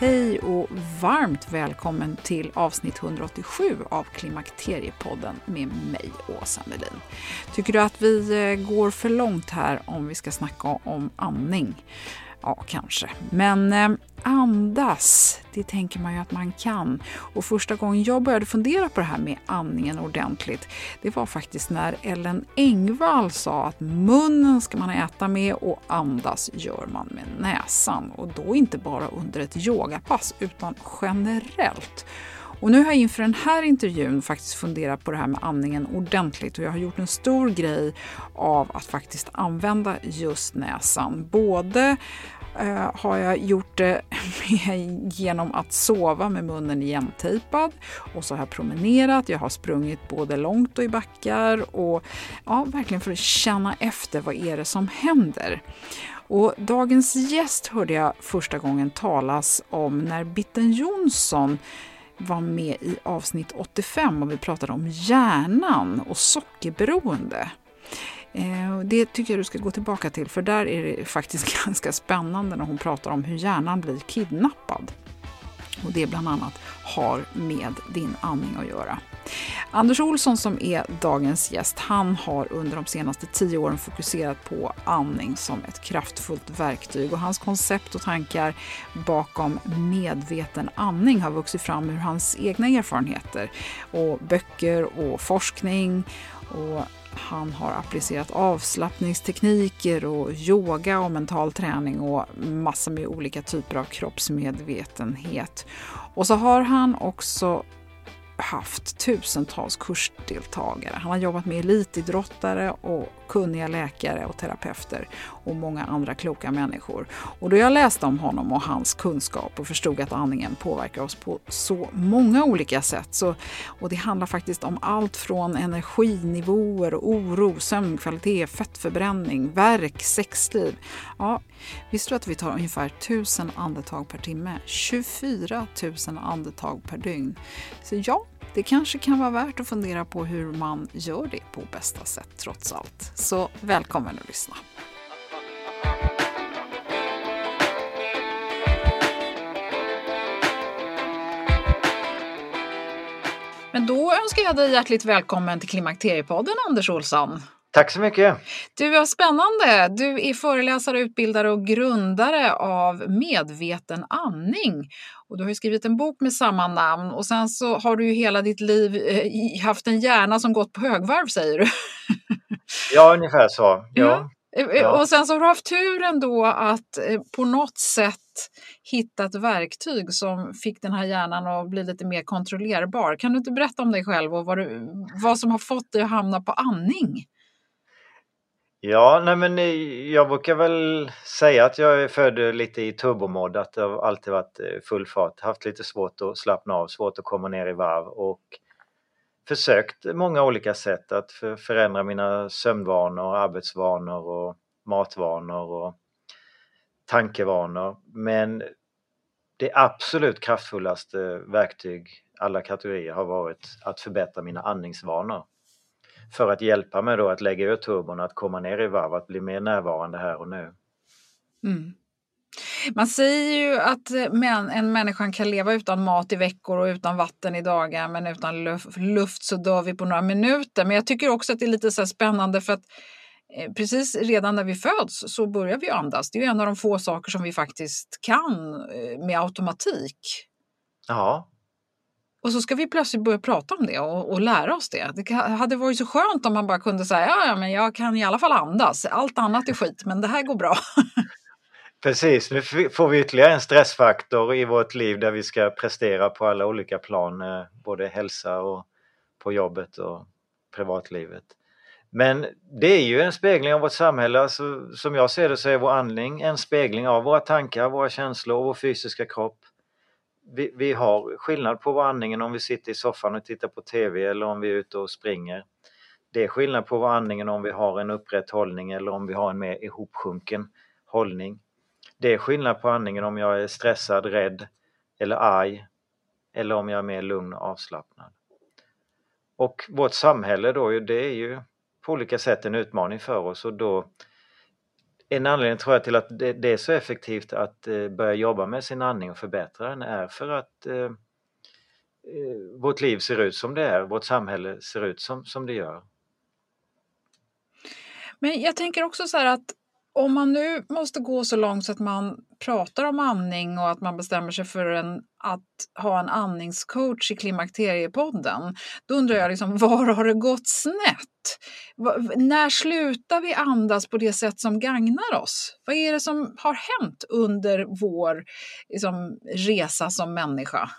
Hej och varmt välkommen till avsnitt 187 av Klimakteriepodden med mig, Åsa Melin. Tycker du att vi eh, går för långt här om vi ska snacka om amning? Ja, kanske. Men eh, andas, det tänker man ju att man kan. Och första gången jag började fundera på det här med andningen ordentligt, det var faktiskt när Ellen Engvall sa att munnen ska man äta med och andas gör man med näsan. Och då inte bara under ett yogapass, utan generellt. Och nu har jag inför den här intervjun faktiskt funderat på det här med andningen ordentligt och jag har gjort en stor grej av att faktiskt använda just näsan. Både Uh, har jag gjort det genom att sova med munnen igentejpad och så har jag promenerat, jag har sprungit både långt och i backar och ja, verkligen för att känna efter vad är det som händer. Och dagens gäst hörde jag första gången talas om när Bitten Jonsson var med i avsnitt 85 och vi pratade om hjärnan och sockerberoende. Eh, det tycker jag du ska gå tillbaka till för där är det faktiskt ganska spännande när hon pratar om hur hjärnan blir kidnappad. Och det bland annat har med din andning att göra. Anders Olsson som är dagens gäst, han har under de senaste tio åren fokuserat på andning som ett kraftfullt verktyg och hans koncept och tankar bakom medveten andning har vuxit fram ur hans egna erfarenheter och böcker och forskning och han har applicerat avslappningstekniker och yoga och mental träning och massor med olika typer av kroppsmedvetenhet. Och så har han också haft tusentals kursdeltagare. Han har jobbat med elitidrottare och kunniga läkare och terapeuter och många andra kloka människor. Och då jag läste om honom och hans kunskap och förstod att andningen påverkar oss på så många olika sätt. Så, och det handlar faktiskt om allt från energinivåer, oro, sömnkvalitet, fettförbränning, verk, sexliv. Ja, visste du att vi tar ungefär 1000 andetag per timme? 24 000 andetag per dygn. Så ja, det kanske kan vara värt att fundera på hur man gör det på bästa sätt trots allt. Så välkommen att lyssna. Men då önskar jag dig hjärtligt välkommen till Klimakteriepodden, Anders Olsson. Tack så mycket! Du, är spännande! Du är föreläsare, utbildare och grundare av Medveten andning. Och du har skrivit en bok med samma namn och sen så har du ju hela ditt liv eh, haft en hjärna som gått på högvarv, säger du. ja, ungefär så. Ja. ja. Eh, och sen så har du haft turen då att eh, på något sätt hitta ett verktyg som fick den här hjärnan att bli lite mer kontrollerbar. Kan du inte berätta om dig själv och vad, du, vad som har fått dig att hamna på andning? Ja, nej men eh, jag brukar väl säga att jag är född eh, lite i turbomod, att det har alltid varit eh, full fart, haft lite svårt att slappna av, svårt att komma ner i varv och försökt många olika sätt att förändra mina sömnvanor, arbetsvanor och matvanor och tankevanor. Men det absolut kraftfullaste verktyg alla kategorier har varit att förbättra mina andningsvanor. För att hjälpa mig då att lägga ur turbon, att komma ner i varv, att bli mer närvarande här och nu. Mm. Man säger ju att en människa kan leva utan mat i veckor och utan vatten i dagar men utan luft så dör vi på några minuter. Men jag tycker också att det är lite så spännande för att eh, precis redan när vi föds så börjar vi andas. Det är en av de få saker som vi faktiskt kan eh, med automatik. Ja. Och så ska vi plötsligt börja prata om det och, och lära oss det. Det hade varit så skönt om man bara kunde säga ja, ja, men jag kan i alla fall andas. Allt annat är skit, men det här går bra. Precis, nu får vi ytterligare en stressfaktor i vårt liv där vi ska prestera på alla olika plan, eh, både hälsa och på jobbet och privatlivet. Men det är ju en spegling av vårt samhälle, alltså, som jag ser det så är vår andning en spegling av våra tankar, våra känslor och vår fysiska kropp. Vi, vi har skillnad på vår andningen om vi sitter i soffan och tittar på TV eller om vi är ute och springer. Det är skillnad på vår andningen om vi har en upprätt hållning eller om vi har en mer ihopsjunken hållning. Det är skillnad på andningen om jag är stressad, rädd eller arg eller om jag är mer lugn och avslappnad. Och vårt samhälle då, det är ju på olika sätt en utmaning för oss och då en anledning tror jag till att det, är så effektivt att eh, börja jobba med sin andning och förbättra den är för att eh, eh, vårt liv ser ut som det är, vårt samhälle ser ut som, som det gör. Men jag tänker också så här att om man nu måste gå så långt så att man pratar om andning och att man bestämmer sig för en, att ha en andningscoach i Klimakteriepodden, då undrar jag liksom, var har det gått snett? Var, när slutar vi andas på det sätt som gagnar oss? Vad är det som har hänt under vår liksom, resa som människa?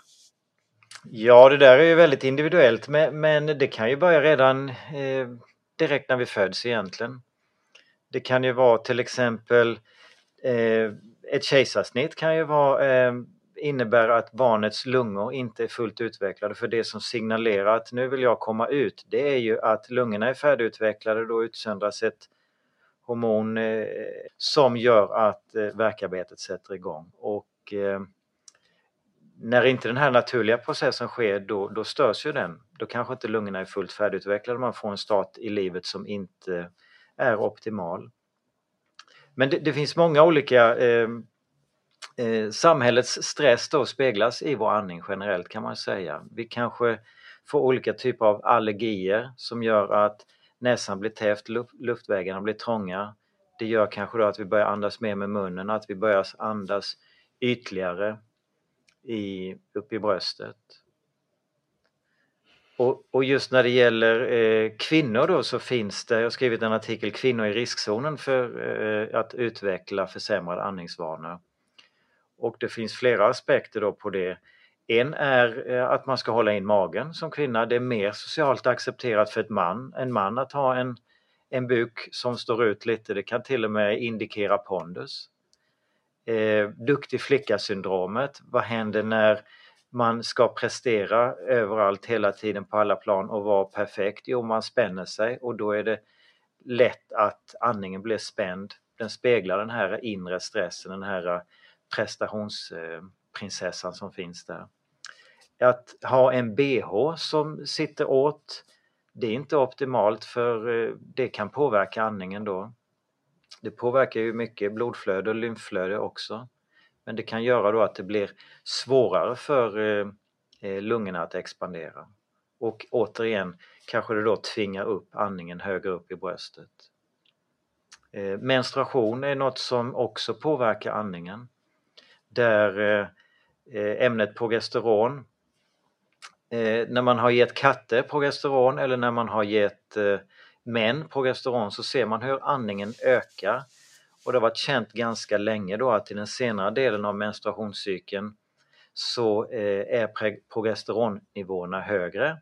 Ja, det där är ju väldigt individuellt, men, men det kan ju börja redan eh, direkt när vi föds egentligen. Det kan ju vara till exempel eh, ett kejsarsnitt kan ju vara, eh, innebära att barnets lungor inte är fullt utvecklade. För det som signalerar att nu vill jag komma ut det är ju att lungorna är färdigutvecklade då utsöndras ett hormon eh, som gör att eh, verkarbetet sätter igång. Och eh, när inte den här naturliga processen sker då, då störs ju den. Då kanske inte lungorna är fullt färdigutvecklade. Man får en start i livet som inte är optimal. Men det, det finns många olika eh, eh, Samhällets stress då speglas i vår andning generellt kan man säga. Vi kanske får olika typer av allergier som gör att näsan blir täft, luftvägarna blir trånga. Det gör kanske då att vi börjar andas mer med munnen, att vi börjar andas ytligare i, upp i bröstet. Och, och, just när det gäller eh, kvinnor då så finns det, jag har skrivit en artikel, Kvinnor i riskzonen för eh, att utveckla försämrade andningsvanor. Och det finns flera aspekter då på det. En är eh, att man ska hålla in magen som kvinna. Det är mer socialt accepterat för ett man, en man att ha en, en buk som står ut lite. Det kan till och med indikera pondus. Eh, duktig flicka-syndromet, vad händer när man ska prestera överallt hela tiden på alla plan och vara perfekt. Jo, man spänner sig och då är det lätt att andningen blir spänd. Den speglar den här inre stressen, den här eh, prestationsprinsessan som finns där. Att ha en bh som sitter åt, det är inte optimalt för eh, det kan påverka andningen då. Det påverkar ju mycket blodflöde och lymflöde också. Men det kan göra då att det blir svårare för eh, eh, lungorna att expandera. Och återigen kanske det då tvingar upp andningen högre upp i bröstet. Eh, menstruation är något som också påverkar andningen. Där ämnet progesteron, när man har gett katter progesteron eller när man har gett män progesteron så ser man hur andningen ökar och det har varit känt ganska länge då att i den senare delen av menstruationscykeln så eh, är progesteronnivåerna högre.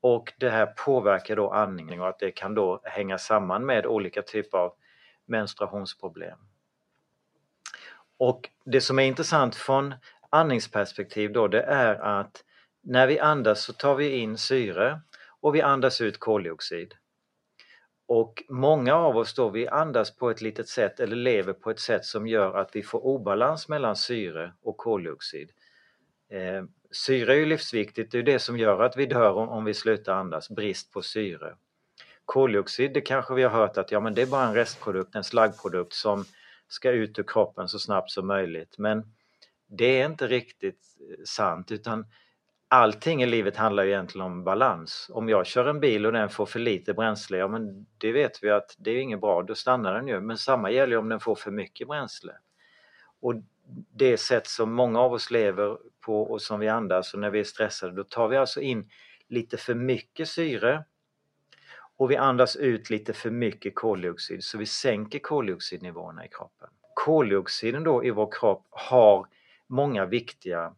Och det här påverkar då andningen och att det kan då hänga samman med olika typer av menstruationsproblem. Och det som är intressant från andningsperspektiv då det är att när vi andas så tar vi in syre och vi andas ut koldioxid. Och många av oss då, vi andas på ett litet sätt eller lever på ett sätt som gör att vi får obalans mellan syre och koldioxid. Eh, syre är ju livsviktigt, det är det som gör att vi dör om, om vi slutar andas, brist på syre. Koldioxid, det kanske vi har hört att ja, men det är bara en restprodukt, en slaggprodukt som ska ut ur kroppen så snabbt som möjligt. Men det är inte riktigt eh, sant utan allting i livet handlar egentligen om balans. Om jag kör en bil och den får för lite bränsle, ja men det vet vi att det är inget bra, då stannar den ju. Men samma gäller om den får för mycket bränsle. Och det sätt som många av oss lever på och som vi andas och när vi är stressade, då tar vi alltså in lite för mycket syre och vi andas ut lite för mycket koldioxid så vi sänker koldioxidnivåerna i kroppen. Koldioxiden då i vår kropp har många viktiga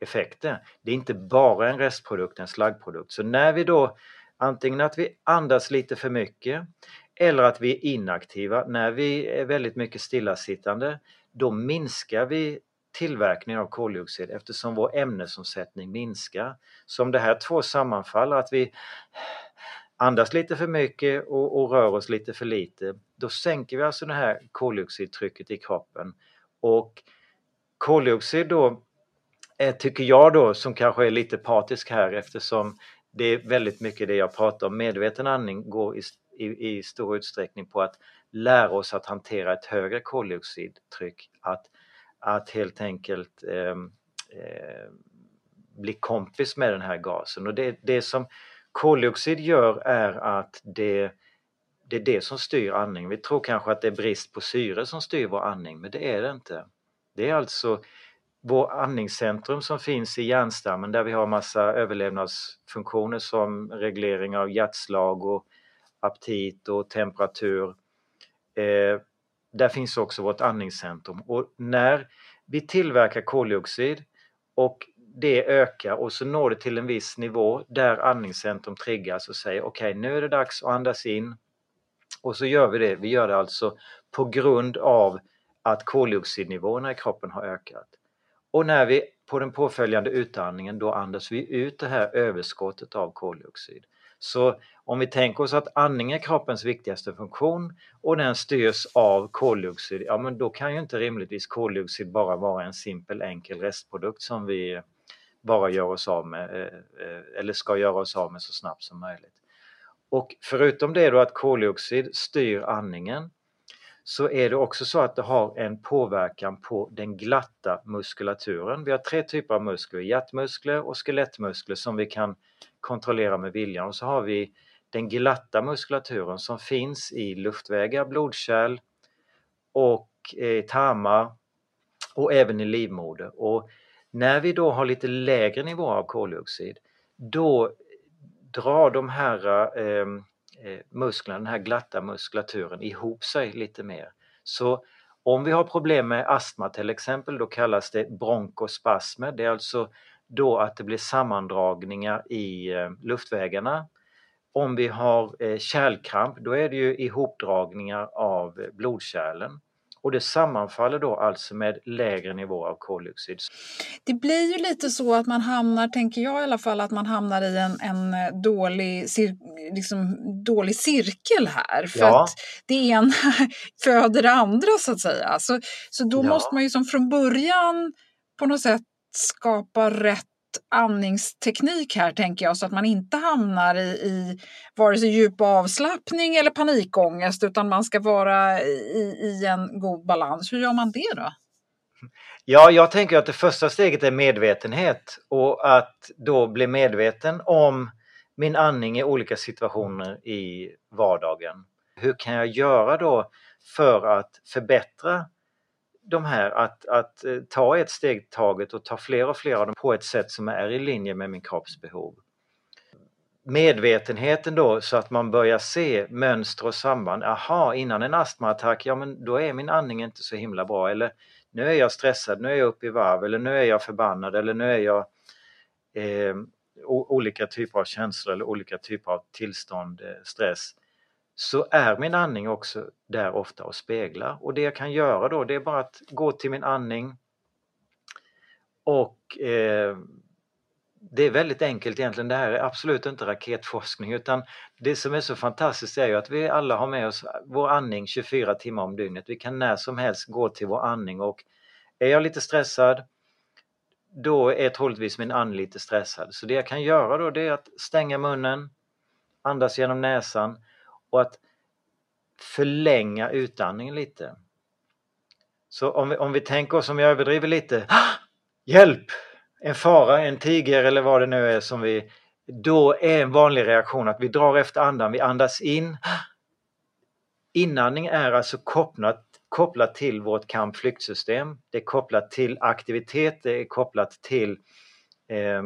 effekter. Det är inte bara en restprodukt, en slaggprodukt. Så när vi då antingen att vi andas lite för mycket eller att vi är inaktiva, när vi är väldigt mycket stillasittande, då minskar vi tillverkningen av koldioxid eftersom vår ämnesomsättning minskar. Så om det här två sammanfaller, att vi andas lite för mycket och, och, rör oss lite för lite, då sänker vi alltså det här koldioxidtrycket i kroppen. Och koldioxid då, Eh, tycker jag då, som kanske är lite partisk här eftersom det är väldigt mycket det jag pratar om, medveten andning går i, i, i stor utsträckning på att lära oss att hantera ett högre koldioxidtryck, att, att helt enkelt eh, eh, bli kompis med den här gasen. Och det, det som koldioxid gör är att det, det är det som styr andningen. Vi tror kanske att det är brist på syre som styr vår andning, men det är det inte. Det är alltså vår andningscentrum som finns i hjärnstammen där vi har massa överlevnadsfunktioner som reglering av hjärtslag och aptit och temperatur. Eh, där finns också vårt andningscentrum och när vi tillverkar koldioxid och det ökar och så når det till en viss nivå där andningscentrum triggas och säger okej okay, nu är det dags att andas in och så gör vi det. Vi gör det alltså på grund av att koldioxidnivåerna i kroppen har ökat. Och när vi på den påföljande utandningen då andas vi ut det här överskottet av koldioxid. Så om vi tänker oss att andning är kroppens viktigaste funktion och den styrs av koldioxid, ja men då kan ju inte rimligtvis koldioxid bara vara en simpel enkel restprodukt som vi bara gör oss av med eh, eh, eller ska göra oss av med så snabbt som möjligt. Och förutom det då att koldioxid styr andningen så är det också så att det har en påverkan på den glatta muskulaturen. Vi har tre typer av muskler, hjärtmuskler och skelettmuskler som vi kan kontrollera med viljan och så har vi den glatta muskulaturen som finns i luftvägar, blodkärl och eh, tarmar och även i livmoder. Och när vi då har lite lägre nivåer av koldioxid då drar de här eh, Eh, musklerna, den här glatta muskulaturen ihop sig lite mer. Så om vi har problem med astma till exempel, då kallas det bronkospasmer. Det är alltså då att det blir sammandragningar i eh, luftvägarna. Om vi har eh, kärlkramp, då är det ju ihopdragningar av blodkärlen. Och det sammanfaller då alltså med lägre nivå av koldioxid. Det blir ju lite så att man hamnar, tänker jag i alla fall, att man hamnar i en, en dålig, cir, liksom, dålig cirkel här. För ja. att det ena föder det andra så att säga. Så, så då ja. måste man ju som från början på något sätt skapa rätt andningsteknik här tänker jag så att man inte hamnar i, i vare sig djup avslappning eller panikångest utan man ska vara i, i en god balans. Hur gör man det då? Ja, jag tänker att det första steget är medvetenhet och att då bli medveten om min andning i olika situationer i vardagen. Hur kan jag göra då för att förbättra de här att, att eh, ta ett steg taget och ta fler och fler av dem på ett sätt som är i linje med min kropps behov. Medvetenheten då så att man börjar se mönster och samband. Aha, innan en astmaattack, ja men då är min andning inte så himla bra eller nu är jag stressad, nu är jag uppe i varv eller nu är jag förbannad eller nu är jag eh, olika typer av känslor eller olika typer av tillstånd, eh, stress så är min andning också där ofta och speglar. Och det jag kan göra då det är bara att gå till min andning och eh, det är väldigt enkelt egentligen. Det här är absolut inte raketforskning utan det som är så fantastiskt är ju att vi alla har med oss vår andning 24 timmar om dygnet. Vi kan när som helst gå till vår andning och är jag lite stressad då är troligtvis min and lite stressad. Så det jag kan göra då det är att stänga munnen, andas genom näsan och att förlänga utandningen lite. Så om vi, om vi tänker oss, om jag överdriver lite, ah! hjälp! En fara, en tiger eller vad det nu är som vi... Då är en vanlig reaktion att vi drar efter andan, vi andas in. Ah! Inandning är alltså kopplat, kopplat till vårt kampflyktsystem. Det är kopplat till aktivitet, det är kopplat till eh,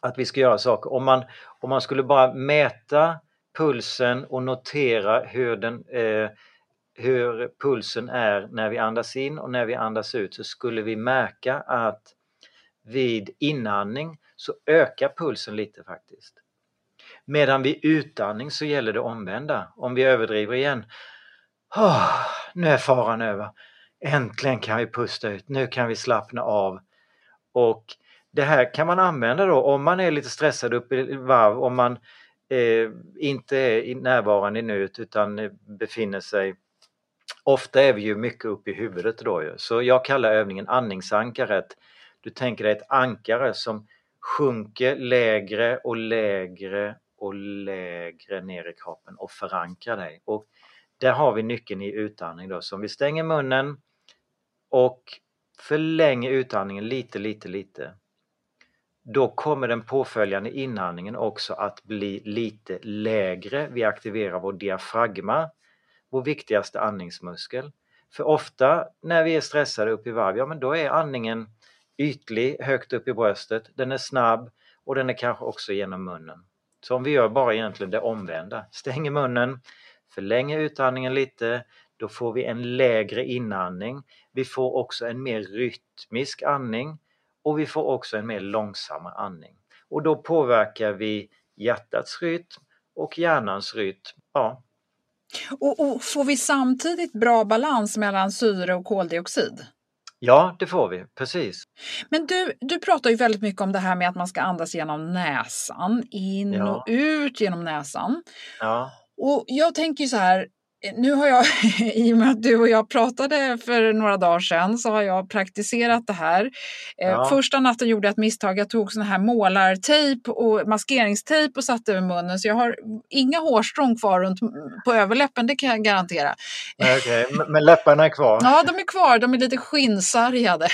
att vi ska göra saker. Om man, om man skulle bara mäta pulsen och notera hur, den, eh, hur pulsen är när vi andas in och när vi andas ut så skulle vi märka att vid inandning så ökar pulsen lite faktiskt. Medan vid utandning så gäller det omvända. Om vi överdriver igen. Oh, nu är faran över. Äntligen kan vi pusta ut. Nu kan vi slappna av. Och det här kan man använda då om man är lite stressad upp i varv, om man eh, Eh, inte är närvarande i nuet utan eh, befinner sig Ofta är vi ju mycket uppe i huvudet då ju. Så jag kallar övningen andningsankaret. Du tänker dig ett ankare som sjunker lägre och lägre och lägre ner i kroppen och förankrar dig. Och där har vi nyckeln i utandning då. Så om vi stänger munnen och förlänger utandningen lite, lite, lite då kommer den påföljande inandningen också att bli lite lägre. Vi aktiverar vår diafragma, vår viktigaste andningsmuskel. För ofta när vi är stressade upp i varv, ja men då är andningen ytlig högt upp i bröstet, den är snabb och den är kanske också genom munnen. Så om vi gör bara egentligen det omvända, stänger munnen, förlänger utandningen lite, då får vi en lägre inandning. Vi får också en mer rytmisk andning och vi får också en mer långsammare andning. Och då påverkar vi hjärtats rytm och hjärnans rytm. Ja. Och, och får vi samtidigt bra balans mellan syre och koldioxid? Ja, det får vi, precis. Men du, du pratar ju väldigt mycket om det här med att man ska andas genom näsan, in ja. och ut genom näsan. Ja. Och jag tänker så här, nu har jag, i och med att du och jag pratade för några dagar sedan, så har jag praktiserat det här. Eh, ja. Första natten gjorde jag ett misstag. Jag tog sån här målartejp och maskeringstejp och satte över munnen. Så jag har inga hårstrån kvar runt på överläppen, det kan jag garantera. Okay. Men läpparna är kvar? Ja, de är kvar. De är lite skinnsargade.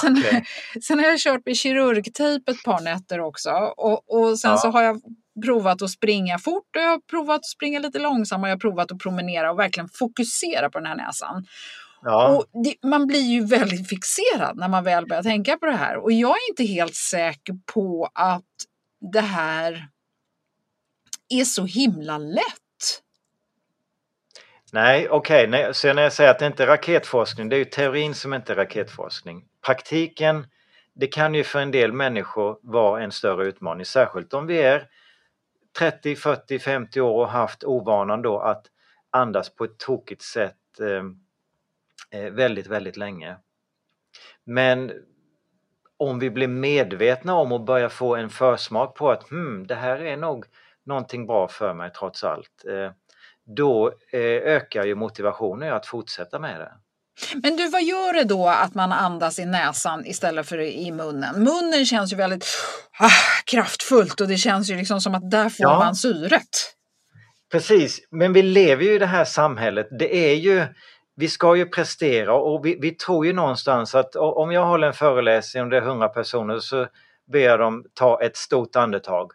Sen, okay. sen har jag kört med kirurgtejp ett par nätter också. Och, och sen ja. så har jag provat att springa fort och jag har provat att springa lite långsamt och jag har provat att promenera och verkligen fokusera på den här näsan. Ja. Och det, man blir ju väldigt fixerad när man väl börjar tänka på det här och jag är inte helt säker på att det här är så himla lätt. Nej, okej, okay. så när jag säger att det inte är raketforskning, det är ju teorin som inte är raketforskning. Praktiken, det kan ju för en del människor vara en större utmaning, särskilt om vi är 30, 40, 50 år och haft ovanan då att andas på ett tokigt sätt eh, eh, väldigt, väldigt länge. Men om vi blir medvetna om och börjar få en försmak på att hmm, det här är nog någonting bra för mig trots allt. Eh, då eh, ökar ju motivationen att fortsätta med det. Men du, vad gör det då att man andas i näsan istället för i munnen? Munnen känns ju väldigt ah, kraftfullt och det känns ju liksom som att där får ja. man syret. Precis, men vi lever ju i det här samhället. Det är ju, vi ska ju prestera och vi, vi tror ju någonstans att om jag håller en föreläsning och det är 100 personer så ber jag dem ta ett stort andetag.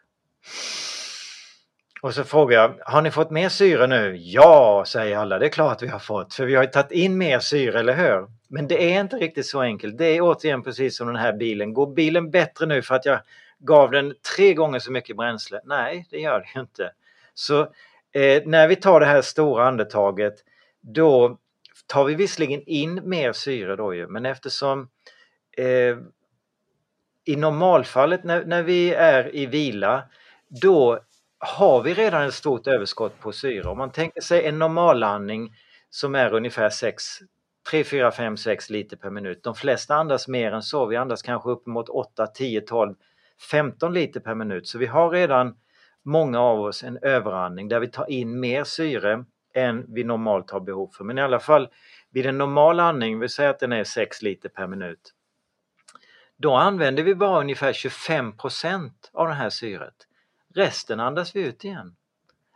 Och så frågar jag, har ni fått mer syre nu? Ja, säger alla, det är klart vi har fått, för vi har ju tagit in mer syre, eller hur? Men det är inte riktigt så enkelt. Det är återigen precis som den här bilen. Går bilen bättre nu för att jag gav den tre gånger så mycket bränsle? Nej, det gör det ju inte. Så eh, när vi tar det här stora andetaget, då tar vi visserligen in mer syre då ju, men eftersom eh, i normalfallet när, när vi är i vila, då har vi redan ett stort överskott på syre. Om man tänker sig en normalandning som är ungefär 6, 3, 4, 5, 6 liter per minut. De flesta andas mer än så. Vi andas kanske uppemot 8, 10, 12 15 liter per minut. Så vi har redan många av oss en överandning där vi tar in mer syre än vi normalt har behov för. Men i alla fall vid en normal andning, vi säger att den är 6 liter per minut, då använder vi bara ungefär 25% av det här syret. Resten andas vi ut igen.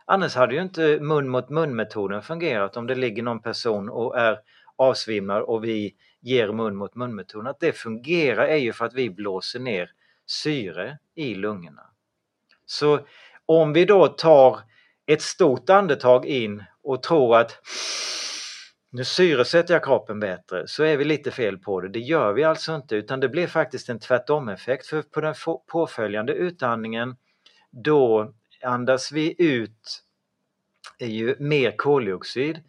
Annars hade ju inte mun mot mun metoden fungerat om det ligger någon person och är avsvimmad och vi ger mun mot mun metoden. Att det fungerar är ju för att vi blåser ner syre i lungorna. Så om vi då tar ett stort andetag in och tror att nu syresätter jag kroppen bättre så är vi lite fel på det. Det gör vi alltså inte utan det blir faktiskt en tvärtom-effekt för på den påföljande utandningen då andas vi ut ju mer koldioxid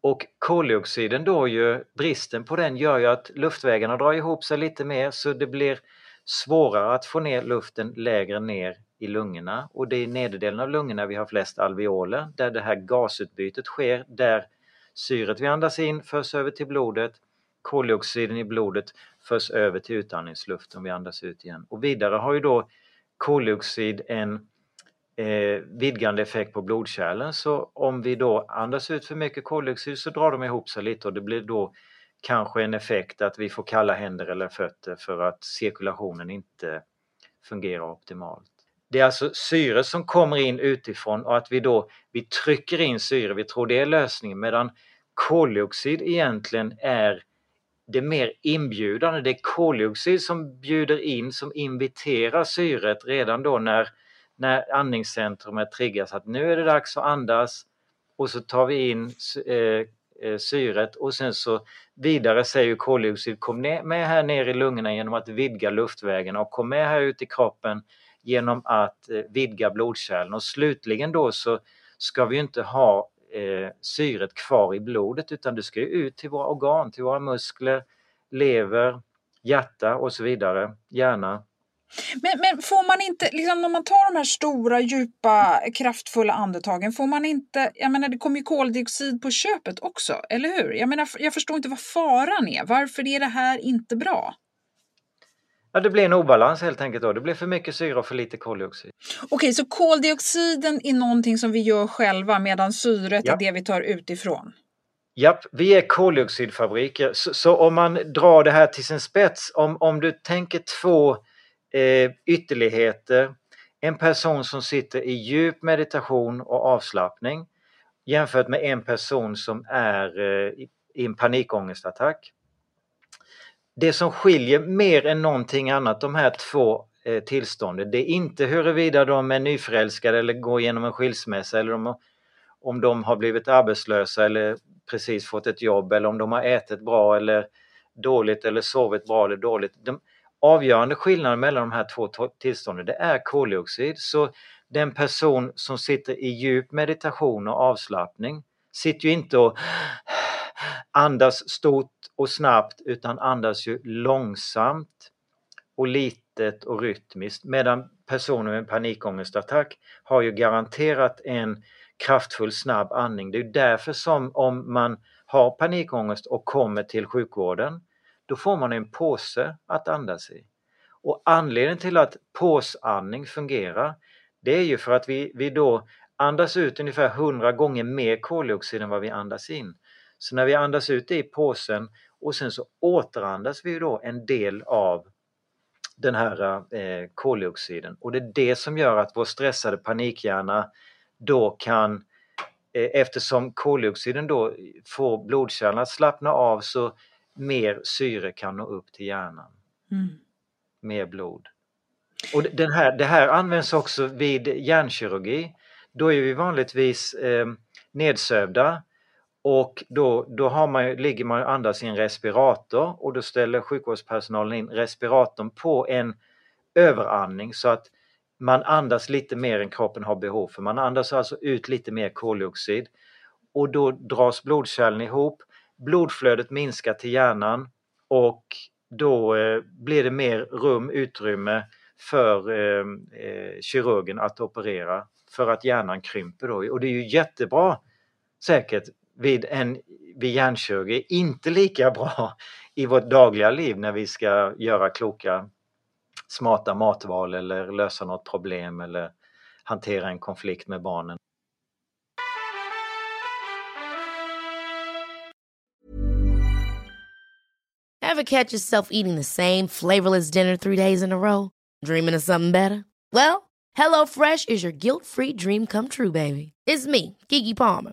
och koldioxiden då ju, bristen på den gör ju att luftvägarna drar ihop sig lite mer så det blir svårare att få ner luften lägre ner i lungorna och det är i nederdelen av lungorna vi har flest alveoler där det här gasutbytet sker där syret vi andas in förs över till blodet, koldioxiden i blodet förs över till utandningsluften vi andas ut igen. Och vidare har ju då koldioxid en eh, vidgande effekt på blodkärlen så om vi då andas ut för mycket koldioxid så drar de ihop sig lite och det blir då kanske en effekt att vi får kalla händer eller fötter för att cirkulationen inte fungerar optimalt. Det är alltså syre som kommer in utifrån och att vi då vi trycker in syre, vi tror det är lösningen medan koldioxid egentligen är det mer inbjudande. Det är koldioxid som bjuder in, som inviterar syret redan då när, när andningscentrumet triggas att nu är det dags att andas och så tar vi in eh, eh, syret och sen så vidare säger koldioxid kom med här ner i lungorna genom att vidga luftvägarna och kom med här ut i kroppen genom att eh, vidga blodkärlen och slutligen då så ska vi inte ha eh, syret kvar i blodet utan det ska ut till våra organ, till våra muskler, lever, hjärta och så vidare, hjärna. Men, men får man inte, liksom när man tar de här stora, djupa, kraftfulla andetagen, får man inte, jag menar det kommer ju koldioxid på köpet också, eller hur? Jag menar, jag förstår inte vad faran är, varför är det här inte bra? Ja, det blir en obalans helt enkelt då. Det blir för mycket syre och för lite koldioxid. Okej, så koldioxiden är någonting som vi gör själva medan syret ja. är det vi tar utifrån? Japp, vi är koldioxidfabriker. Så, så, om man drar det här till sin spets, om, om du tänker två eh, ytterligheter. En person som sitter i djup meditation och avslappning jämfört med en person som är eh, i en panikångestattack det som skiljer mer än någonting annat de här två eh, tillstånden, det är inte huruvida de är nyförälskade eller går igenom en skilsmässa eller om, om de har blivit arbetslösa eller precis fått ett jobb eller om de har ätit bra eller dåligt eller sovit bra eller dåligt. De avgörande skillnaden mellan de här två tillstånden det är koldioxid. Så den person som sitter i djup meditation och avslappning sitter ju inte och andas stort och snabbt utan andas ju långsamt och litet och rytmiskt medan personer med panikångestattack har ju garanterat en kraftfull snabb andning. Det är därför som om man har panikångest och kommer till sjukvården då får man en påse att andas i. Och anledningen till att påsandning fungerar det är ju för att vi, vi då andas ut ungefär 100 gånger mer koldioxid än vad vi andas in. Så när vi andas ut det i påsen och sen så återandas vi då en del av den här eh, koldioxiden och det är det som gör att vår stressade panikhjärna då kan eh, eftersom koldioxiden då får blodkärlen att slappna av så mer syre kan nå upp till hjärnan. Mm. Mer blod. Och den här, det här används också vid hjärnkirurgi. Då är vi vanligtvis eh, nedsövda och då, då har man, ligger man och andas i en respirator och då ställer sjukvårdspersonalen in respiratorn på en överandning så att man andas lite mer än kroppen har behov för. Man andas alltså ut lite mer koldioxid och då dras blodkärlen ihop, blodflödet minskar till hjärnan och då eh, blir det mer rum, utrymme för eh, eh, kirurgen att operera för att hjärnan krymper då. Och det är ju jättebra säkert vid, en, vid hjärnkirurgi, inte lika bra i vårt dagliga liv när vi ska göra kloka smarta matval eller lösa något problem eller hantera en konflikt med barnen. Have catch yourself eating the same flavorless dinner three days in a row? Dreaming of something better? Well, hello fresh is your guilt free dream come true baby. It's me, Gigi Palmer.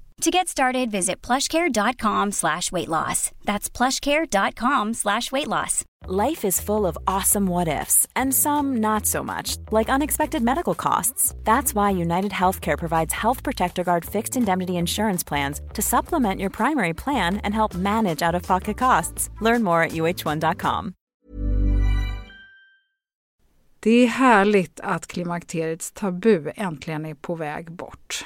To get started, visit plushcare.com slash weight loss. That's plushcare.com slash weight loss. Life is full of awesome what ifs, and some not so much, like unexpected medical costs. That's why United Healthcare provides Health Protector Guard fixed indemnity insurance plans to supplement your primary plan and help manage out of pocket costs. Learn more at uh1.com. Det är härligt att klimakteriets tabu äntligen är på väg bort.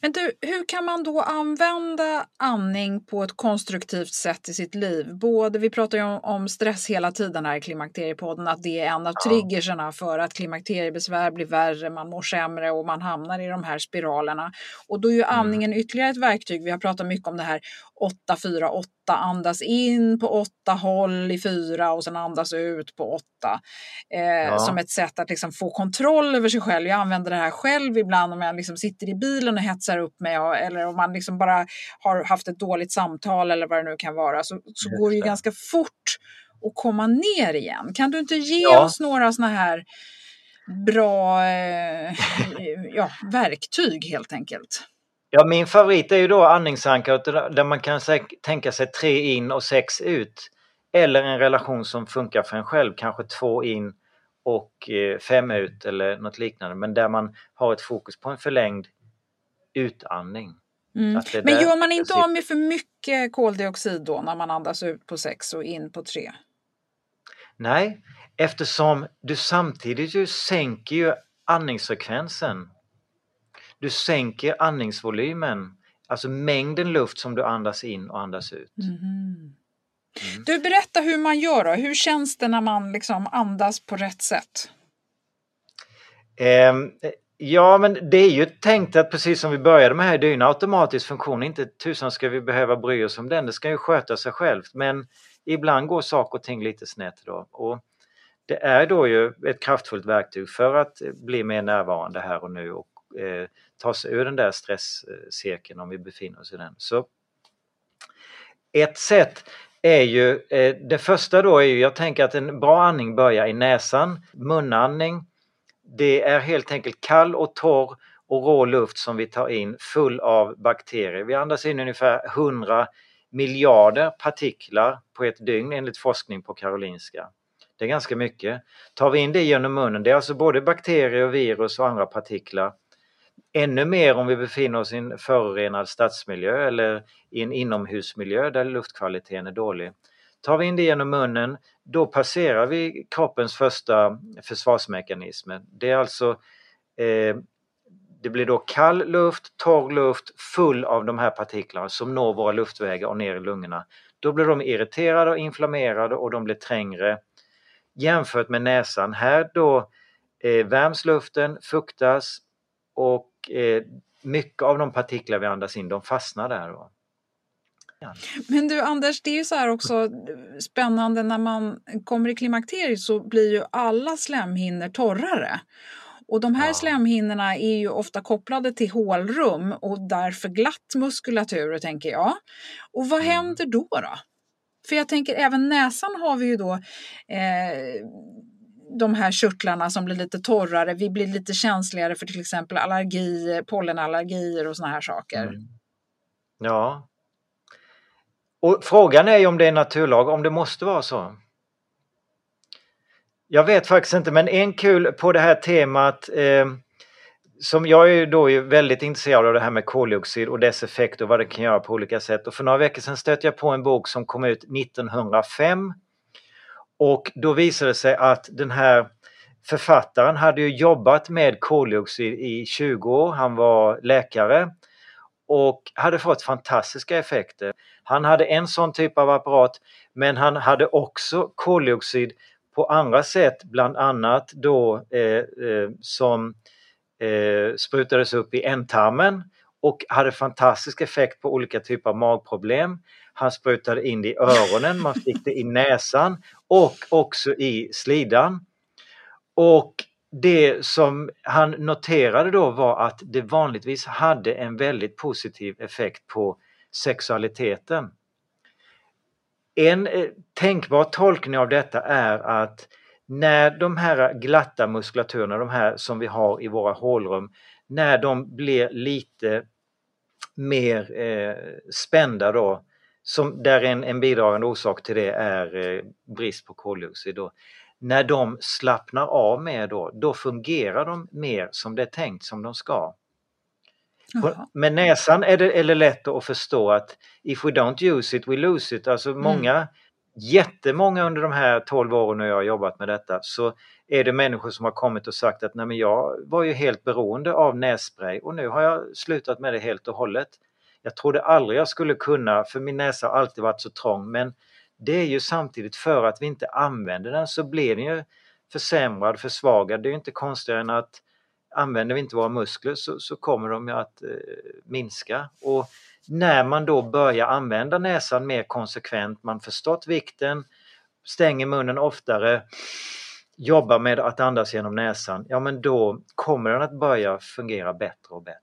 Men du, hur kan man då använda andning på ett konstruktivt sätt i sitt liv? Både, vi pratar ju om, om stress hela tiden här i Klimakteriepodden, att det är en av ja. triggerserna för att klimakteriebesvär blir värre, man mår sämre och man hamnar i de här spiralerna. Och då är ju mm. andningen mm. ytterligare ett verktyg. Vi har pratat mycket om det här 8, 4, 8, andas in på 8, håll i 4 och sen andas ut på 8. Eh, ja. Som ett sätt att liksom få kontroll över sig själv. Jag använder det här själv ibland om jag liksom sitter i bilen och hetsar upp mig och, eller om man liksom bara har haft ett dåligt samtal eller vad det nu kan vara så, så går det ju ganska fort att komma ner igen. Kan du inte ge ja. oss några sådana här bra eh, ja, verktyg helt enkelt? Ja, min favorit är ju då andningsankaret där man kan tänka sig tre in och sex ut. Eller en relation som funkar för en själv, kanske två in och eh, fem ut eller något liknande. Men där man har ett fokus på en förlängd utandning. Mm. Men gör man inte av med för mycket koldioxid då när man andas ut på sex och in på tre? Nej, eftersom du samtidigt ju sänker ju andningsfrekvensen du sänker andningsvolymen, alltså mängden luft som du andas in och andas ut. Mm. Mm. Du, berätta hur man gör då. Hur känns det när man liksom andas på rätt sätt? Eh, ja, men det är ju tänkt att precis som vi började med här, det är en automatisk funktion. Inte tusan ska vi behöva bry oss om den, det ska ju sköta sig självt. Men ibland går saker och ting lite snett då. Och det är då ju ett kraftfullt verktyg för att bli mer närvarande här och nu och eh, ta sig ur den där stresscirkeln om vi befinner oss i den. Så ett sätt är ju, eh, det första då är ju, jag tänker att en bra andning börjar i näsan, munandning. Det är helt enkelt kall och torr och rå luft som vi tar in full av bakterier. Vi andas in ungefär 100 miljarder partiklar på ett dygn enligt forskning på Karolinska. Det är ganska mycket. Tar vi in det genom munnen, det är alltså både bakterier, virus och andra partiklar Ännu mer om vi befinner oss i en förorenad stadsmiljö eller i en inomhusmiljö där luftkvaliteten är dålig. Tar vi in det genom munnen, då passerar vi kroppens första försvarsmekanismer. Det är alltså eh, det blir då kall luft, torr luft full av de här partiklarna som når våra luftvägar och ner i lungorna. Då blir de irriterade och inflammerade och de blir trängre. Jämfört med näsan, här då eh, värms luften, fuktas och eh, mycket av de partiklar vi andas in de fastnar där. Men du Anders, det är ju så här också spännande när man kommer i klimakteriet så blir ju alla slemhinnor torrare. Och de här ja. slemhinnorna är ju ofta kopplade till hålrum och därför glatt muskulatur, tänker jag. Och vad mm. händer då? då? För jag tänker även näsan har vi ju då eh, de här körtlarna som blir lite torrare. Vi blir lite känsligare för till exempel allergi, pollenallergier och såna här saker. Mm. Ja. Och frågan är ju om det är naturlag, om det måste vara så. Jag vet faktiskt inte, men en kul på det här temat eh, som jag är då väldigt intresserad av det här med koldioxid och dess effekt och vad det kan göra på olika sätt. Och för några veckor sedan stötte jag på en bok som kom ut 1905 och då visade det sig att den här författaren hade ju jobbat med koldioxid i 20 år. Han var läkare och hade fått fantastiska effekter. Han hade en sån typ av apparat men han hade också koldioxid på andra sätt, bland annat då eh, eh, som eh, sprutades upp i ändtarmen och hade fantastisk effekt på olika typer av magproblem. Han sprutade in det i öronen, man fick det i näsan och också i slidan. Och det som han noterade då var att det vanligtvis hade en väldigt positiv effekt på sexualiteten. En eh, tänkbar tolkning av detta är att när de här glatta muskulaturerna, de här som vi har i våra hålrum, när de blir lite mer eh, spända då, som där en, en bidragande orsak till det är eh, brist på koldioxid. Då. När de slappnar av mer då, då fungerar de mer som det är tänkt, som de ska. Jaha. Med näsan är det, är det lätt att förstå att if we don't use it, we lose it. Alltså mm jättemånga under de här 12 åren när jag har jobbat med detta så är det människor som har kommit och sagt att Nej, men jag var ju helt beroende av nässpray och nu har jag slutat med det helt och hållet. Jag trodde aldrig jag skulle kunna för min näsa har alltid varit så trång men det är ju samtidigt för att vi inte använder den så blir den ju försämrad, försvagad. Det är ju inte konstigare än att använder vi inte våra muskler så, så kommer de ju att eh, minska. Och när man då börjar använda näsan mer konsekvent, man förstått vikten, stänger munnen oftare, jobbar med att andas genom näsan, ja men då kommer den att börja fungera bättre och bättre.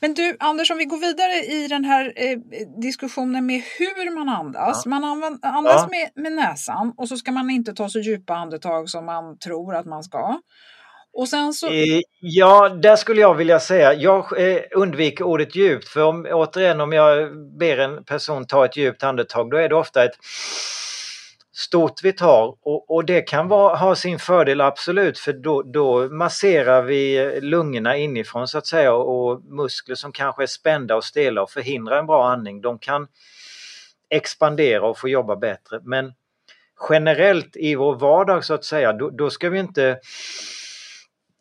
Men du Anders, om vi går vidare i den här eh, diskussionen med hur man andas. Ja. Man andas ja. med, med näsan och så ska man inte ta så djupa andetag som man tror att man ska. Och sen så... Eh, ja, där skulle jag vilja säga, jag eh, undviker ordet djupt för om, återigen om jag ber en person ta ett djupt andetag då är det ofta ett stort vi tar. Och, och det kan vara, ha sin fördel absolut för då, då masserar vi lungorna inifrån så att säga och muskler som kanske är spända och stela och förhindrar en bra andning de kan expandera och få jobba bättre. Men generellt i vår vardag så att säga då, då ska vi inte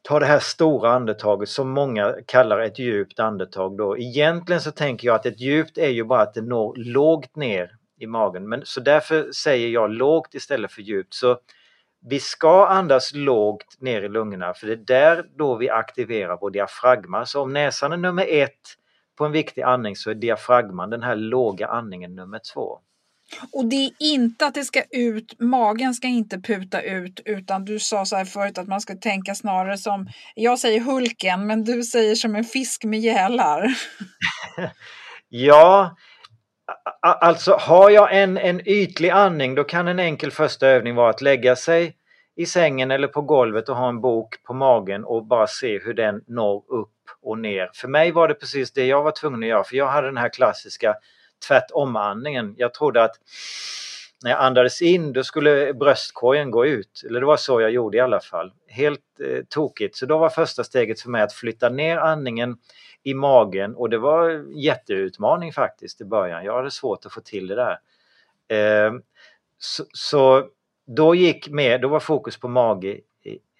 ta det här stora andetaget som många kallar ett djupt andetag då. Egentligen så tänker jag att ett djupt är ju bara att det når lågt ner i magen. Men, så därför säger jag lågt istället för djupt. Så vi ska andas lågt ner i lungorna för det är där då vi aktiverar vår diafragma. Så om näsan är nummer ett på en viktig andning så är diafragman, den här låga andningen, nummer två. Och det är inte att det ska ut, magen ska inte puta ut utan du sa så här förut att man ska tänka snarare som, jag säger Hulken men du säger som en fisk med gälar. ja, alltså har jag en, en ytlig andning då kan en enkel första övning vara att lägga sig i sängen eller på golvet och ha en bok på magen och bara se hur den når upp och ner. För mig var det precis det jag var tvungen att göra för jag hade den här klassiska tvärtom-andningen. Jag trodde att när jag andades in då skulle bröstkorgen gå ut. Eller det var så jag gjorde i alla fall. Helt eh, tokigt. Så då var första steget för mig att flytta ner andningen i magen och det var en jätteutmaning faktiskt i början. Jag hade svårt att få till det där. Eh, så, så, då gick med, då var fokus på mage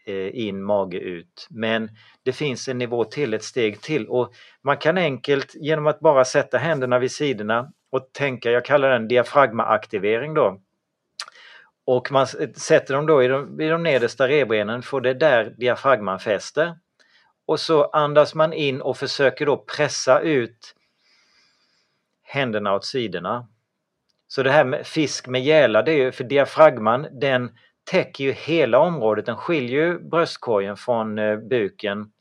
Eh, in, mage ut. Men det finns en nivå till, ett steg till och man kan enkelt genom att bara sätta händerna vid sidorna och tänka, jag kallar den diafragmaaktivering då. Och man sätter dem då i de, i de nedersta revbenen för det är där diafragman fäster. Och så andas man in och försöker då pressa ut händerna åt sidorna. Så det här med fisk med gäla, det är ju för diafragman den täcker ju hela området, den skiljer ju bröstkorgen från eh, buken.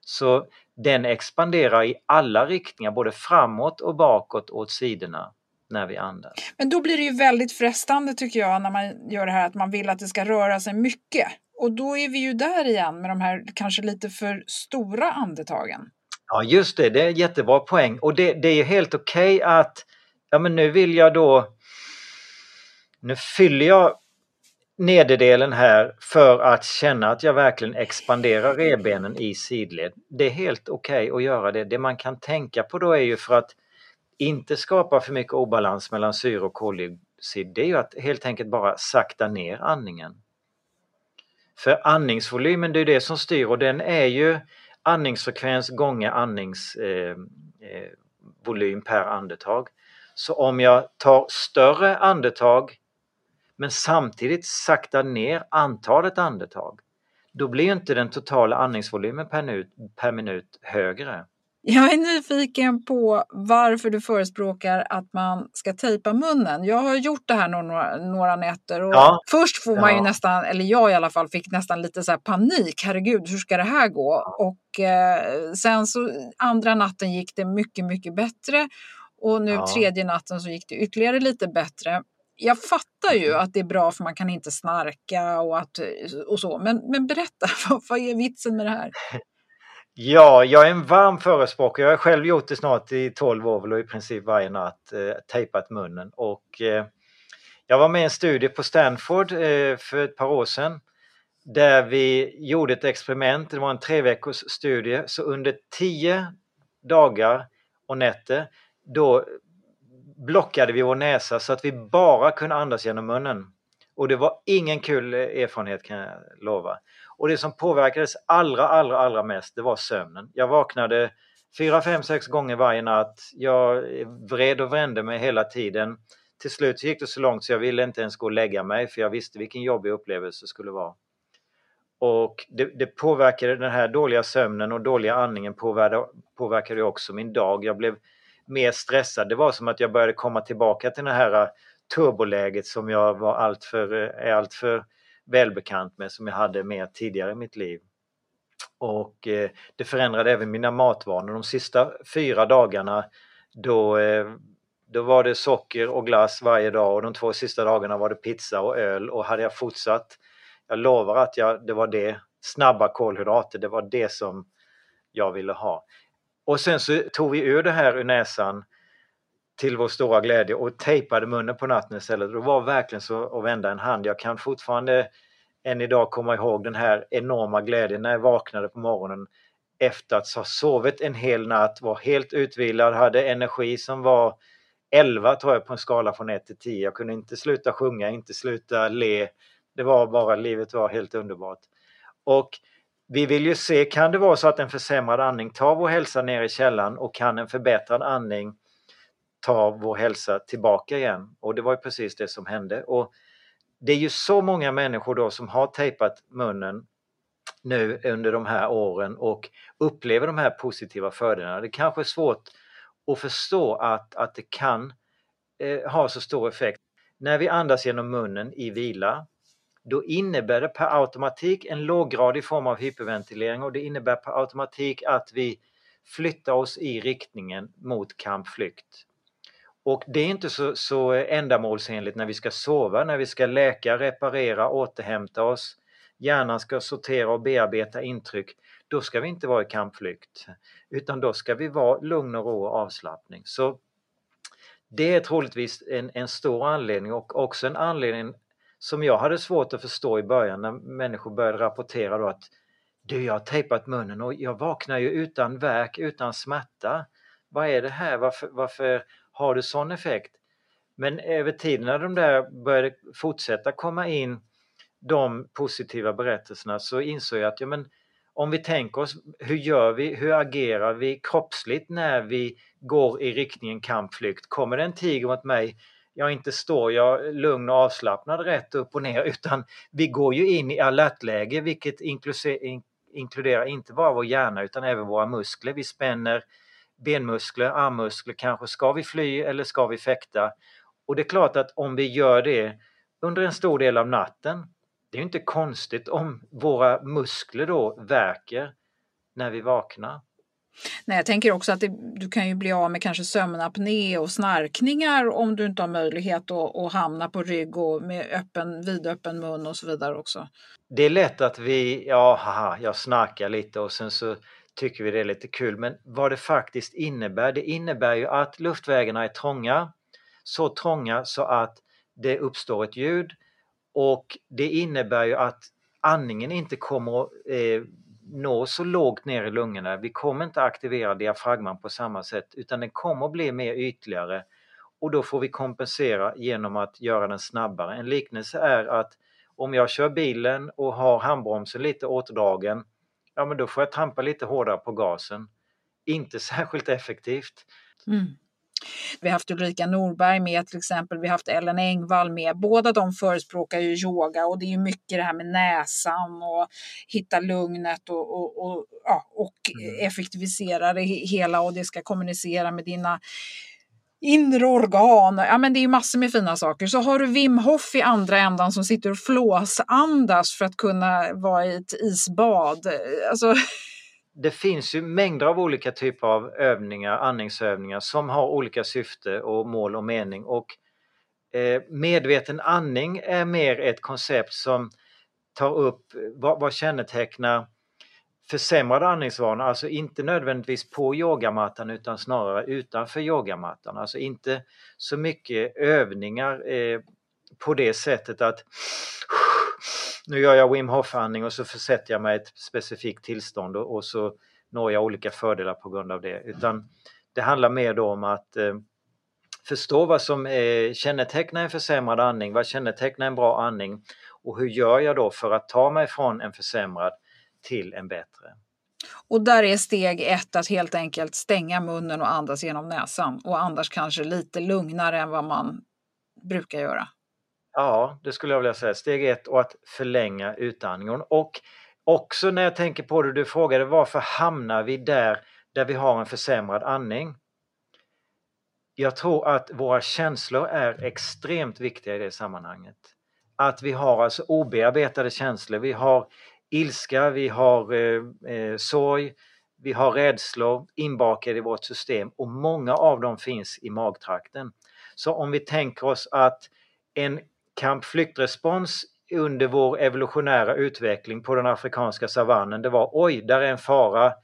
Så den expanderar i alla riktningar, både framåt och bakåt åt sidorna när vi andas. Men då blir det ju väldigt frestande tycker jag när man gör det här att man vill att det ska röra sig mycket. Och då är vi ju där igen med de här kanske lite för stora andetagen. Ja just det, det är en jättebra poäng och det, det är helt okej okay att ja men nu vill jag då nu fyller jag nederdelen här för att känna att jag verkligen expanderar revbenen i sidled. Det är helt okej okay att göra det. Det man kan tänka på då är ju för att inte skapa för mycket obalans mellan syre och koldioxid, det är ju att helt enkelt bara sakta ner andningen. För andningsvolymen, det är det som styr och den är ju andningsfrekvens gånger andningsvolym eh, eh, per andetag. Så om jag tar större andetag men samtidigt saktar ner antalet andetag, då blir inte den totala andningsvolymen per minut, per minut högre. Jag är nyfiken på varför du förespråkar att man ska tejpa munnen. Jag har gjort det här några, några nätter och ja. först får man ja. ju nästan, eller jag i alla fall, fick nästan lite så panik. Herregud, hur ska det här gå? Och eh, sen så andra natten gick det mycket, mycket bättre och nu ja. tredje natten så gick det ytterligare lite bättre. Jag fattar ju att det är bra för man kan inte snarka och, att, och så, men, men berätta, vad, vad är vitsen med det här? Ja, jag är en varm förespråkare. Jag har själv gjort det snart i 12 år och i princip varje natt eh, tejpat munnen. Och, eh, jag var med i en studie på Stanford eh, för ett par år sedan där vi gjorde ett experiment. Det var en tre veckors studie. Så under tio dagar och nätter då blockade vi vår näsa så att vi bara kunde andas genom munnen. Och det var ingen kul eh, erfarenhet kan jag lova. Och det som påverkades allra, allra, allra mest, det var sömnen. Jag vaknade fyra, fem, sex gånger varje natt. Jag vred och vände mig hela tiden. Till slut gick det så långt så jag ville inte ens gå och lägga mig för jag visste vilken jobbig upplevelse det skulle vara. Och det, det påverkade den här dåliga sömnen och dåliga andningen påverkade, påverkade också min dag. Jag blev mer stressad. Det var som att jag började komma tillbaka till det här äh, turboläget som jag var alltför, äh, är alltför välbekant med som jag hade med tidigare i mitt liv. Och eh, det förändrade även mina matvanor. De sista fyra dagarna då, eh, då var det socker och glass varje dag och de två sista dagarna var det pizza och öl och hade jag fortsatt, jag lovar att jag, det var det, snabba kolhydrater, det var det som jag ville ha. Och sen så tog vi ur det här ur näsan till vår stora glädje och tejpade munnen på natten istället. Det var verkligen så att vända en hand. Jag kan fortfarande än idag komma ihåg den här enorma glädjen när jag vaknade på morgonen efter att ha sovit en hel natt, var helt utvilad, hade energi som var 11 tror jag på en skala från 1 till 10. Jag kunde inte sluta sjunga, inte sluta le. Det var bara, livet var helt underbart. Och vi vill ju se, kan det vara så att en försämrad andning tar vår hälsa ner i källan och kan en förbättrad andning ta vår hälsa tillbaka igen? Och det var ju precis det som hände. Och det är ju så många människor då som har tejpat munnen nu under de här åren och upplever de här positiva fördelarna. Det kanske är svårt att förstå att, att det kan eh, ha så stor effekt. När vi andas genom munnen i vila då innebär det per automatik en låggradig form av hyperventilering och det innebär per automatik att vi flyttar oss i riktningen mot kampflykt. Och det är inte så, så ändamålsenligt när vi ska sova, när vi ska läka, reparera, återhämta oss. Hjärnan ska sortera och bearbeta intryck. Då ska vi inte vara i kampflykt, utan då ska vi vara lugn och ro och avslappning. Så det är troligtvis en, en stor anledning och också en anledning som jag hade svårt att förstå i början när människor började rapportera då att du, jag har tejpat munnen och jag vaknar ju utan värk, utan smärta. Vad är det här? Varför, varför har det sån effekt? Men över tiden när de där började fortsätta komma in de positiva berättelserna så insåg jag att ja, men, om vi tänker oss hur gör vi, hur agerar vi kroppsligt när vi går i riktningen kampflykt? Kommer det en tiger mot mig, ja inte står jag lugn och avslappnad rätt upp och ner utan vi går ju in i alertläge vilket inkluderar inte bara vår hjärna utan även våra muskler. Vi spänner benmuskler, armmuskler kanske. Ska vi fly eller ska vi fäkta? Och det är klart att om vi gör det under en stor del av natten, det är inte konstigt om våra muskler då verkar när vi vaknar. Nej, jag tänker också att det, du kan ju bli av med kanske sömnapné och snarkningar om du inte har möjlighet att, att hamna på rygg och med öppen, vidöppen mun och så vidare också. Det är lätt att vi, ja, haha, jag snarkar lite och sen så tycker vi det är lite kul. Men vad det faktiskt innebär, det innebär ju att luftvägarna är trånga. Så trånga så att det uppstår ett ljud och det innebär ju att andningen inte kommer att eh, nå så lågt ner i lungorna. Vi kommer inte aktivera diafragman på samma sätt utan den kommer att bli mer ytligare och då får vi kompensera genom att göra den snabbare. En liknelse är att om jag kör bilen och har handbromsen lite åtdragen ja men då får jag trampa lite hårdare på gasen. Inte särskilt effektivt. Mm. Vi har haft Ulrika Norberg med till exempel, vi har haft Ellen Engvall med. Båda de förespråkar ju yoga och det är ju mycket det här med näsan och hitta lugnet och, och, och, ja, och mm. effektivisera det hela och det ska kommunicera med dina inre organ. Ja, men det är ju massor med fina saker. Så har du Wim Hof i andra ändan som sitter och flåsandas för att kunna vara i ett isbad. Alltså... Det finns ju mängder av olika typer av övningar, andningsövningar som har olika syfte och mål och mening. Och eh, medveten andning är mer ett koncept som tar upp eh, vad, vad kännetecknar försämrade andningsvanor, alltså inte nödvändigtvis på yogamattan utan snarare utanför yogamattan. Alltså inte så mycket övningar eh, på det sättet att nu gör jag Wim Hof-andning och så försätter jag mig i ett specifikt tillstånd och, och, så når jag olika fördelar på grund av det. Utan det handlar mer då om att eh, förstå vad som eh, kännetecknar en försämrad andning, vad kännetecknar en bra andning och hur gör jag då för att ta mig från en försämrad till en bättre. Och där är steg ett att helt enkelt stänga munnen och andas genom näsan och andas kanske lite lugnare än vad man brukar göra. Ja, det skulle jag vilja säga. Steg ett och att förlänga utandningen. Och också när jag tänker på det, du frågade varför hamnar vi där, där vi har en försämrad andning? Jag tror att våra känslor är extremt viktiga i det sammanhanget. Att vi har alltså obearbetade känslor, vi har ilska, vi har eh, eh, sorg, vi har rädslor inbakade i vårt system och många av dem finns i magtrakten. Så om vi tänker oss att en kampflyktrespons under vår evolutionära utveckling på den afrikanska savannen, det var oj, där är en fara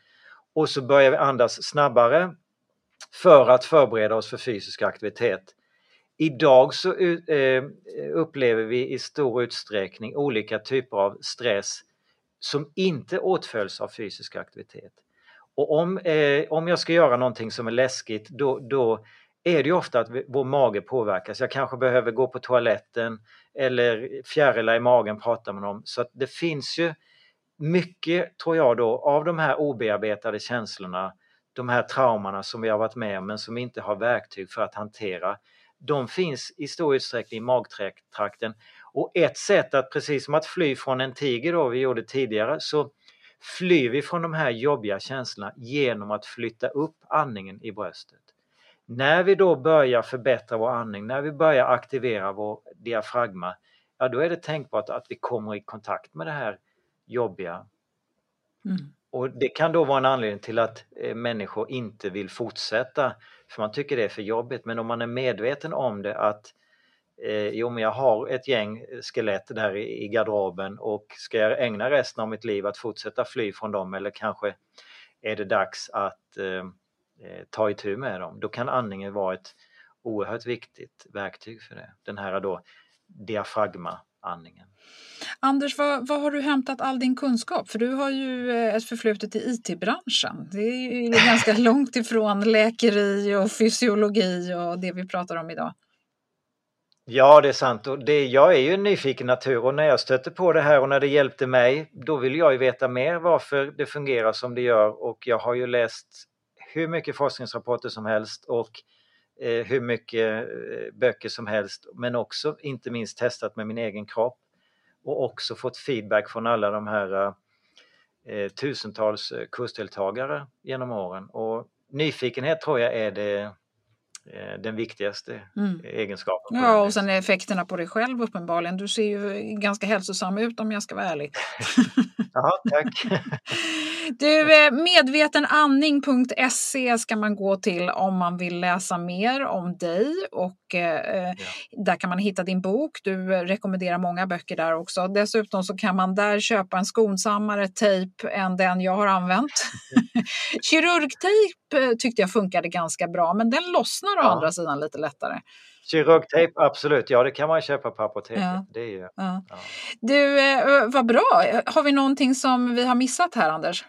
och så börjar vi andas snabbare för att förbereda oss för fysisk aktivitet. Idag så eh, upplever vi i stor utsträckning olika typer av stress som inte åtföljs av fysisk aktivitet. Och om, eh, om jag ska göra någonting som är läskigt då, då är det ju ofta att vår mage påverkas. Jag kanske behöver gå på toaletten eller fjärilar i magen pratar man om. Så att det finns ju mycket, tror jag då, av de här obearbetade känslorna, de här traumorna som vi har varit med om men som vi inte har verktyg för att hantera. De finns i stor utsträckning i magtrakten och ett sätt att, precis som att fly från en tiger då vi gjorde tidigare, så flyr vi från de här jobbiga känslorna genom att flytta upp andningen i bröstet. När vi då börjar förbättra vår andning, när vi börjar aktivera vår diafragma, ja då är det tänkbart att vi kommer i kontakt med det här jobbiga. Mm. Och det kan då vara en anledning till att eh, människor inte vill fortsätta för man tycker det är för jobbigt. Men om man är medveten om det att eh, jo men jag har ett gäng skelett där i, i garderoben och ska jag ägna resten av mitt liv att fortsätta fly från dem eller kanske är det dags att eh, eh ta itu med dem. Då kan andningen vara ett oerhört viktigt verktyg för det. Den här då diafragma-andningen. Anders, var, har du hämtat all din kunskap? För du har ju eh, ett förflutet i IT-branschen. Det är ju ganska långt ifrån läkeri och fysiologi och det vi pratar om idag. Ja, det är sant. Och det, jag är ju en nyfiken natur och när jag stötte på det här och när det hjälpte mig, då vill jag ju veta mer varför det fungerar som det gör och jag har ju läst hur mycket forskningsrapporter som helst och eh, hur mycket eh, böcker som helst men också inte minst testat med min egen kropp och också fått feedback från alla de här eh, tusentals eh, kursdeltagare genom åren. Och nyfikenhet tror jag är det den viktigaste mm. egenskapen. Ja, och sen effekterna på dig själv uppenbarligen. Du ser ju ganska hälsosam ut om jag ska vara ärlig. Ja, tack. Du, eh, medvetenandning.se ska man gå till om man vill läsa mer om dig och eh, ja. där kan man hitta din bok. Du rekommenderar många böcker där också. Dessutom så kan man där köpa en skonsammare tejp än den jag har använt. Kirurgtejp tyckte jag funkade ganska bra, men den lossnar å ja. andra sidan lite lättare. Kirurgtejp, absolut. Ja, det kan man köpa på apoteket. Ja. Det är ju, ja. Du, eh, vad bra. Har vi någonting som vi har missat här, Anders?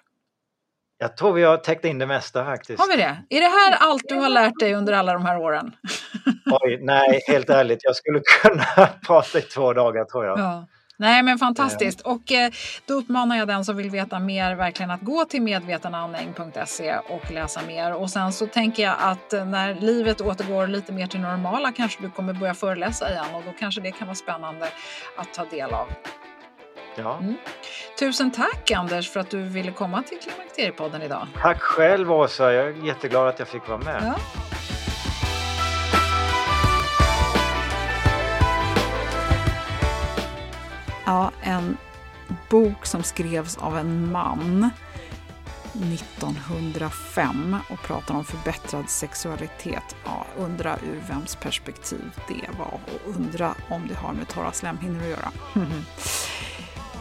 Jag tror vi har täckt in det mesta faktiskt. Har vi det? Är det här allt du har lärt dig under alla de här åren? Oj, nej, helt ärligt. Jag skulle kunna prata i två dagar tror jag. Ja. Nej men fantastiskt och eh, då uppmanar jag den som vill veta mer verkligen att gå till medvetenandning.se och läsa mer och sen så tänker jag att eh, när livet återgår lite mer till normala kanske du kommer börja föreläsa igen och då kanske det kan vara spännande att ta del av. Ja. Mm. Tusen tack Anders för att du ville komma till Klimakteriepodden idag. Tack själv Åsa, jag är jätteglad att jag fick vara med. Ja. Ja, en bok som skrevs av en man 1905 och pratar om förbättrad sexualitet. Ja, undra ur vems perspektiv det var och undra om det har med torra slemhinnor att göra.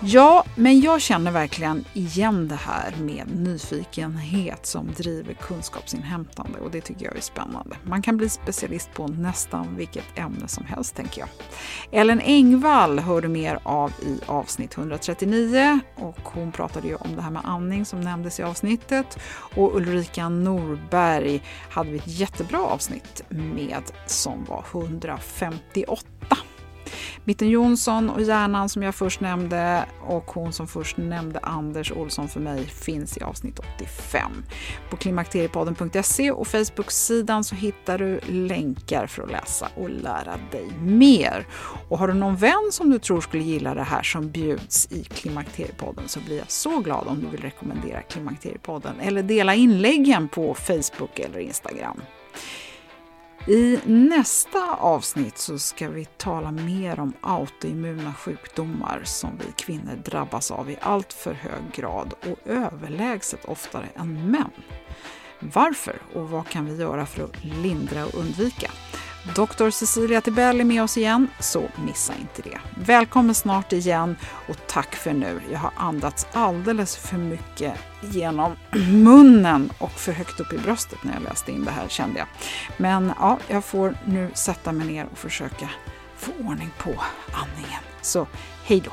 Ja, men jag känner verkligen igen det här med nyfikenhet som driver kunskapsinhämtande och det tycker jag är spännande. Man kan bli specialist på nästan vilket ämne som helst tänker jag. Ellen Engvall hör du mer av i avsnitt 139 och hon pratade ju om det här med andning som nämndes i avsnittet och Ulrika Norberg hade vi ett jättebra avsnitt med som var 158. Mitten Jonsson och hjärnan som jag först nämnde och hon som först nämnde Anders Olsson för mig finns i avsnitt 85. På klimakteriepodden.se och Facebook-sidan så hittar du länkar för att läsa och lära dig mer. Och har du någon vän som du tror skulle gilla det här som bjuds i Klimakteriepodden så blir jag så glad om du vill rekommendera Klimakteriepodden eller dela inläggen på Facebook eller Instagram. I nästa avsnitt så ska vi tala mer om autoimmuna sjukdomar som vi kvinnor drabbas av i allt för hög grad och överlägset oftare än män. Varför och vad kan vi göra för att lindra och undvika? Dr. Cecilia Tibell är med oss igen, så missa inte det. Välkommen snart igen och tack för nu. Jag har andats alldeles för mycket genom munnen och för högt upp i bröstet när jag läste in det här kände jag. Men ja, jag får nu sätta mig ner och försöka få ordning på andningen. Så hej då!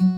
Mm-hmm.